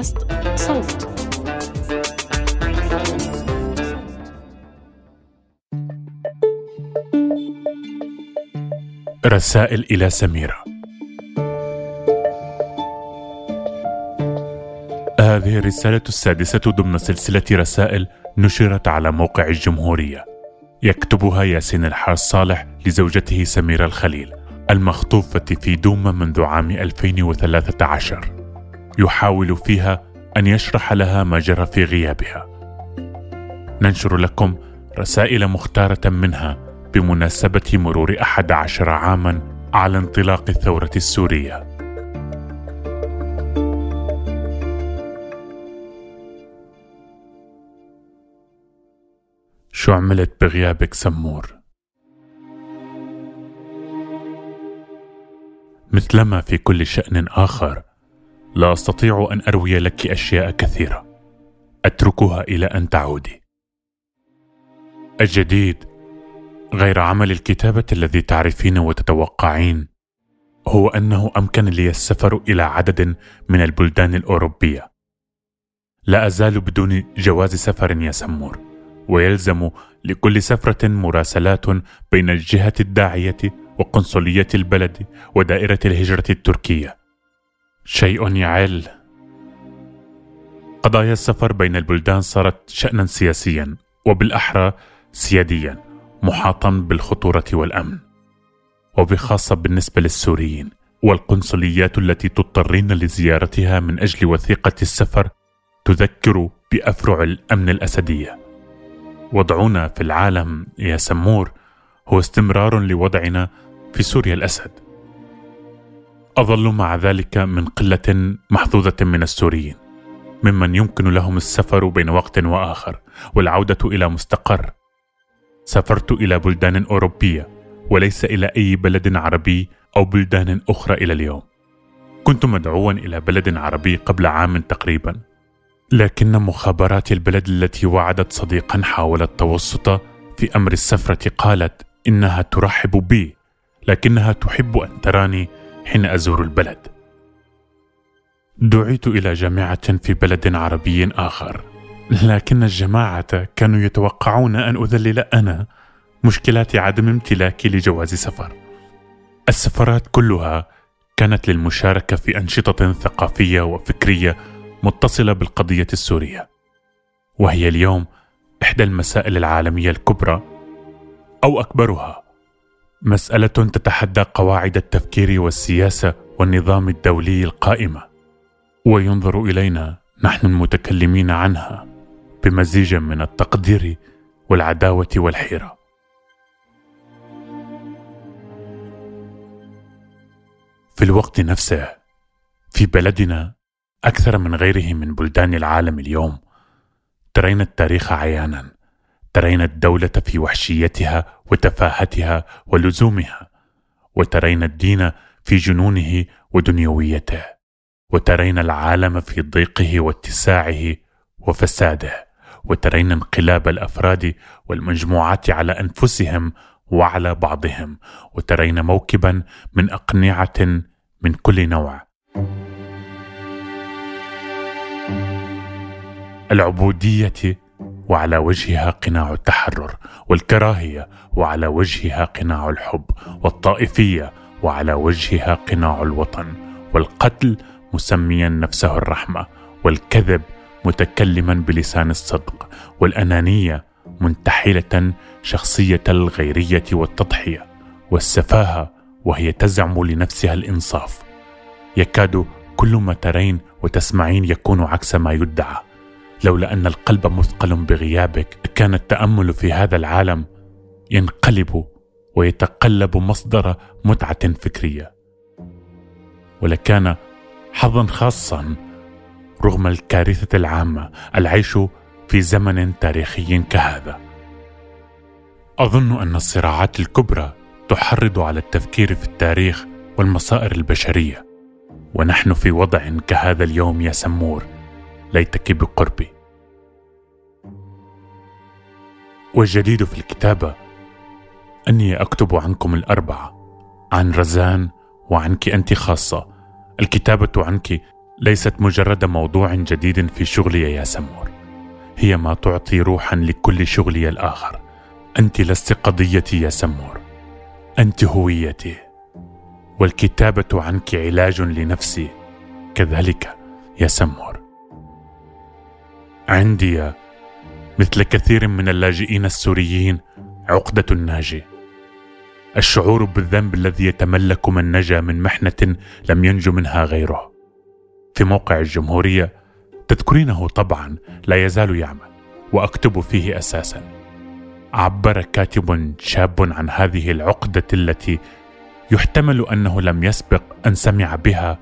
بودكاست صوت. رسائل إلى سميرة. هذه الرسالة السادسة ضمن سلسلة رسائل نشرت على موقع الجمهورية. يكتبها ياسين الحاج صالح لزوجته سميرة الخليل المخطوفة في دوما منذ عام 2013 يحاول فيها أن يشرح لها ما جرى في غيابها ننشر لكم رسائل مختارة منها بمناسبة مرور أحد عشر عاما على انطلاق الثورة السورية شو عملت بغيابك سمور؟ مثلما في كل شأن آخر لا أستطيع أن أروي لك أشياء كثيرة. أتركها إلى أن تعودي. الجديد غير عمل الكتابة الذي تعرفين وتتوقعين هو أنه أمكن لي السفر إلى عدد من البلدان الأوروبية. لا أزال بدون جواز سفر يا سمور ويلزم لكل سفرة مراسلات بين الجهة الداعية وقنصلية البلد ودائرة الهجرة التركية. شيء يعل. قضايا السفر بين البلدان صارت شأنا سياسيا وبالأحرى سياديا محاطا بالخطورة والأمن. وبخاصة بالنسبة للسوريين والقنصليات التي تضطرين لزيارتها من أجل وثيقة السفر تذكر بأفرع الأمن الأسدية. وضعنا في العالم يا سمور هو استمرار لوضعنا في سوريا الأسد. أظل مع ذلك من قلة محظوظة من السوريين ممن يمكن لهم السفر بين وقت وآخر والعودة إلى مستقر. سافرت إلى بلدان أوروبية وليس إلى أي بلد عربي أو بلدان أخرى إلى اليوم. كنت مدعوا إلى بلد عربي قبل عام تقريبا لكن مخابرات البلد التي وعدت صديقا حاول التوسط في أمر السفرة قالت إنها ترحب بي لكنها تحب أن تراني حين أزور البلد دعيت إلى جامعة في بلد عربي آخر لكن الجماعة كانوا يتوقعون أن أذلل أنا مشكلات عدم امتلاكي لجواز سفر. السفرات كلها كانت للمشاركة في أنشطة ثقافية وفكرية متصلة بالقضية السورية. وهي اليوم إحدى المسائل العالمية الكبرى أو أكبرها. مسألة تتحدى قواعد التفكير والسياسة والنظام الدولي القائمة. وينظر إلينا نحن المتكلمين عنها بمزيج من التقدير والعداوة والحيرة في الوقت نفسه في بلدنا أكثر من غيره من بلدان العالم اليوم ترين التاريخ عيانا ترين الدولة في وحشيتها وتفاهتها ولزومها وترين الدين في جنونه ودنيويته وترين العالم في ضيقه واتساعه وفساده وترين انقلاب الأفراد والمجموعات على أنفسهم وعلى بعضهم وترين موكبا من أقنعة من كل نوع. العبودية وعلى وجهها قناع التحرر والكراهية وعلى وجهها قناع الحب والطائفية وعلى وجهها قناع الوطن والقتل مسميا نفسه الرحمة والكذب متكلما بلسان الصدق والأنانية منتحلة شخصية الغيرية والتضحية والسفاهة وهي تزعم لنفسها الإنصاف. يكاد كل ما ترين وتسمعين يكون عكس ما يدعى. لولا أن القلب مثقل بغيابك كان التأمل في هذا العالم ينقلب ويتقلب مصدر متعة فكرية ولكان حظا خاصا رغم الكارثة العامة العيش في زمن تاريخي كهذا. أظن أن الصراعات الكبرى تحرض على التفكير في التاريخ والمصائر البشرية، ونحن في وضع كهذا اليوم يا سمور، ليتك بقربي. والجديد في الكتابة أني أكتب عنكم الأربعة، عن رزان وعنك أنت خاصة. الكتابة عنك ليست مجرد موضوع جديد في شغلي يا سمور هي ما تعطي روحا لكل شغلي الآخر أنت لست قضيتي يا سمور أنت هويتي والكتابة عنك علاج لنفسي كذلك يا سمور عندي مثل كثير من اللاجئين السوريين عقدة الناجي. الشعور بالذنب الذي يتملك من نجا من محنة لم ينج منها غيره. في موقع الجمهورية تذكرينه طبعا لا يزال يعمل وأكتب فيه أساسا عبر كاتب شاب عن هذه العقدة التي يحتمل أنه لم يسبق أن سمع بها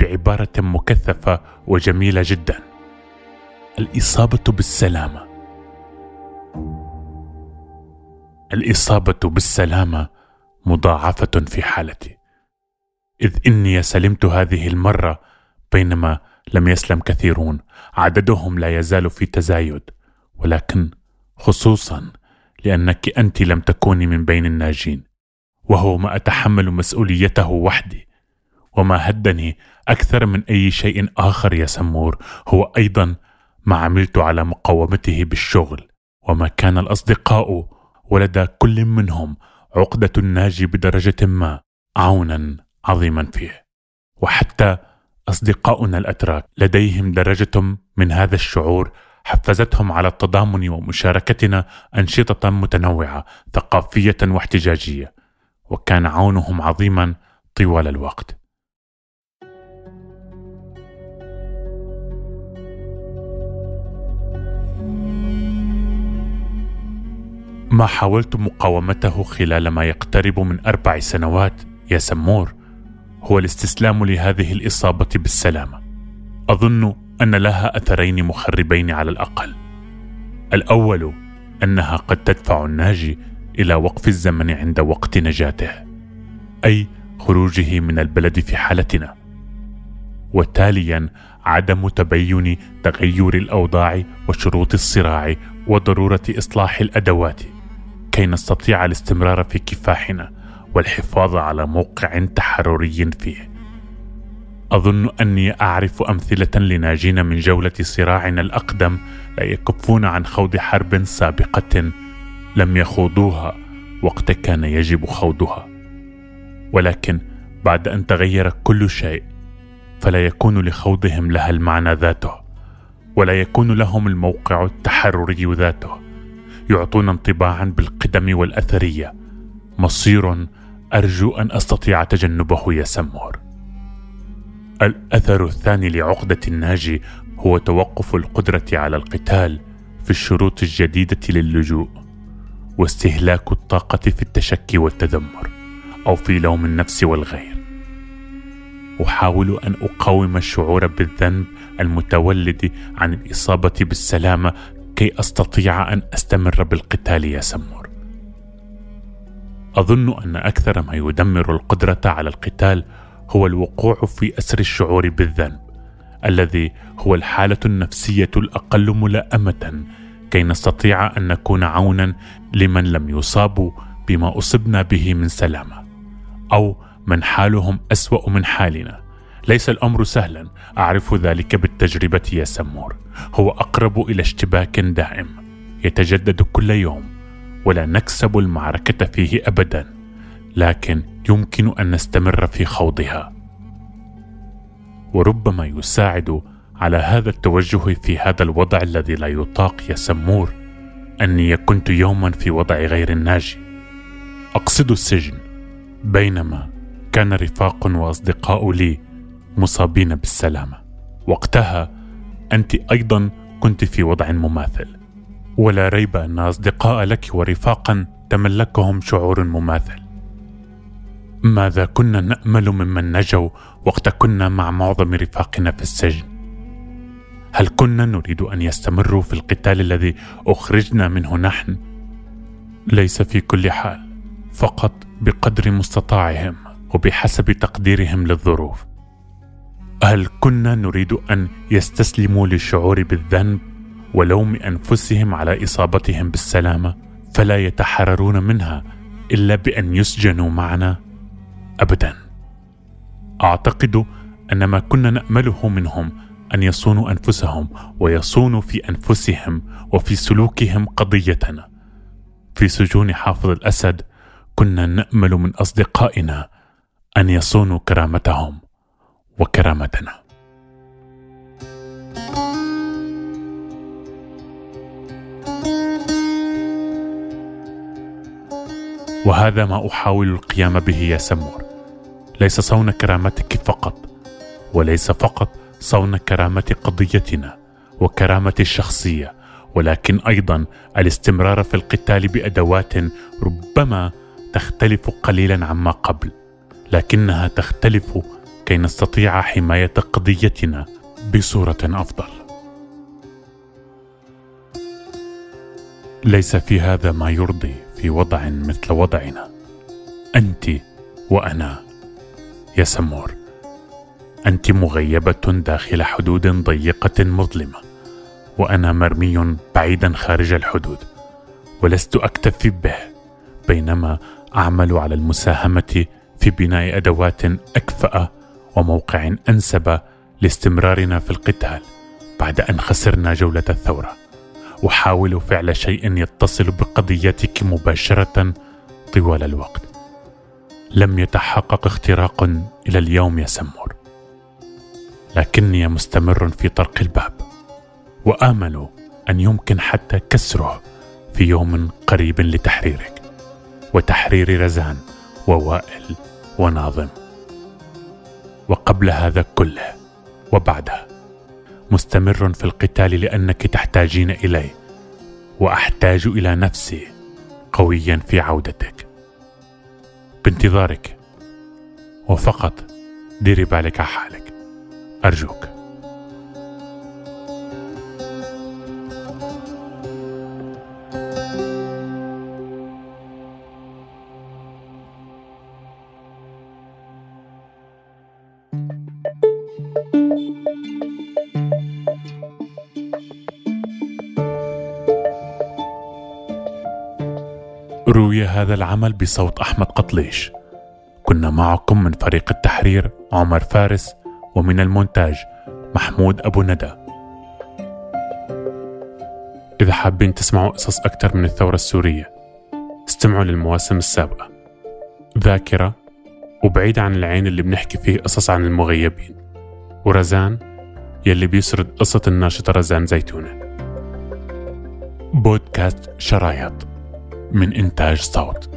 بعبارة مكثفة وجميلة جدا. الإصابة بالسلامة. الإصابة بالسلامة مضاعفة في حالتي. إذ إني سلمت هذه المرة بينما لم يسلم كثيرون. عددهم لا يزال في تزايد. ولكن خصوصا لأنك أنت لم تكوني من بين الناجين. وهو ما أتحمل مسؤوليته وحدي. وما هدني أكثر من أي شيء آخر يا سمور. هو أيضا ما عملت على مقاومته بالشغل وما كان الأصدقاء ولدى كل منهم عقدة الناجي بدرجة ما عونا عظيما فيه. وحتى أصدقاؤنا الأتراك لديهم درجة من هذا الشعور حفزتهم على التضامن ومشاركتنا أنشطة متنوعة ثقافية واحتجاجية وكان عونهم عظيما طوال الوقت. ما حاولت مقاومته خلال ما يقترب من أربع سنوات يا سمور هو الاستسلام لهذه الإصابة بالسلامة. أظن أن لها أثرين مخربين على الأقل. الأول أنها قد تدفع الناجي إلى وقف الزمن عند وقت نجاته أي خروجه من البلد في حالتنا. وتاليا عدم تبين تغير الأوضاع وشروط الصراع وضرورة إصلاح الأدوات. كي نستطيع الاستمرار في كفاحنا والحفاظ على موقع تحرري فيه. أظن أني أعرف أمثلة لناجين من جولة صراعنا الأقدم لا يكفون عن خوض حرب سابقة لم يخوضوها وقت كان يجب خوضها. ولكن بعد أن تغير كل شيء فلا يكون لخوضهم لها المعنى ذاته ولا يكون لهم الموقع التحرري ذاته. يعطون انطباعا بالقدم والأثرية. مصير أرجو أن أستطيع تجنبه يا سمور. الأثر الثاني لعقدة الناجي هو توقف القدرة على القتال في الشروط الجديدة للجوء واستهلاك الطاقة في التشكي والتذمر أو في لوم النفس والغير. أحاول أن أقاوم الشعور بالذنب المتولد عن الإصابة بالسلامة كي أستطيع أن أستمر بالقتال يا سمور. أظن أن أكثر ما يدمر القدرة على القتال هو الوقوع في أسر الشعور بالذنب الذي هو الحالة النفسية الأقل ملائمة كي نستطيع أن نكون عونا لمن لم يصابوا بما أصبنا به من سلامة أو من حالهم أسوأ من حالنا. ليس الأمر سهلا. أعرف ذلك بالتجربة يا سمور. هو أقرب إلى اشتباك دائم. يتجدد كل يوم. ولا نكسب المعركة فيه ابدا. لكن يمكن أن نستمر في خوضها. وربما يساعد على هذا التوجه في هذا الوضع الذي لا يطاق يا سمور. أني كنت يوما في وضع غير الناجي. أقصد السجن. بينما كان رفاق وأصدقاء لي مصابين بالسلامة. وقتها أنت أيضا كنت في وضع مماثل. ولا ريب أن أصدقاء لك ورفاقا تملكهم شعور مماثل. ماذا كنا نأمل ممن نجوا وقت كنا مع معظم رفاقنا في السجن؟ هل كنا نريد أن يستمروا في القتال الذي أخرجنا منه نحن؟ ليس في كل حال فقط بقدر مستطاعهم وبحسب تقديرهم للظروف. هل كنا نريد أن يستسلموا للشعور بالذنب ولوم أنفسهم على إصابتهم بالسلامة؟ فلا يتحررون منها إلا بأن يسجنوا معنا. ابدا. أعتقد أن ما كنا نأمله منهم أن يصونوا أنفسهم ويصونوا في أنفسهم وفي سلوكهم قضيتنا. في سجون حافظ الأسد كنا نأمل من أصدقائنا أن يصونوا كرامتهم. وكرامتنا. وهذا ما أحاول القيام به يا سمور. ليس صون كرامتك فقط وليس فقط صون كرامة قضيتنا وكرامة الشخصية ولكن أيضا الاستمرار في القتال بأدوات ربما تختلف قليلا عما قبل لكنها تختلف كي نستطيع حماية قضيتنا بصورة أفضل. ليس في هذا ما يرضي في وضع مثل وضعنا. أنت وأنا يا سمور. أنت مغيبة داخل حدود ضيقة مظلمة وأنا مرمي بعيدا خارج الحدود ولست أكتفي به بينما أعمل على المساهمة في بناء أدوات أكفأ وموقع أنسب لاستمرارنا في القتال بعد أن خسرنا جولة الثورة. أحاول فعل شيء يتصل بقضيتك مباشرة طوال الوقت. لم يتحقق اختراق إلى اليوم يا سمور. لكني مستمر في طرق الباب وآمل أن يمكن حتى كسره في يوم قريب لتحريرك وتحرير رزان ووائل وناظم. وقبل هذا كله وبعده. مستمر في القتال لأنك تحتاجين الي وأحتاج إلى نفسي قويا في عودتك. بانتظارك وفقط ديري بالك على حالك. أرجوك. روي هذا العمل بصوت أحمد قطليش. كنا معكم من فريق التحرير عمر فارس ومن المونتاج محمود أبو ندى. إذا حابين تسمعوا قصص أكثر من الثورة السورية استمعوا للمواسم السابقة. ذاكرة وبعيد عن العين اللي بنحكي فيه قصص عن المغيبين. ورزان يلي بيسرد قصة الناشطة رزان زيتونة. بودكاست شرايط. من إنتاج صوت.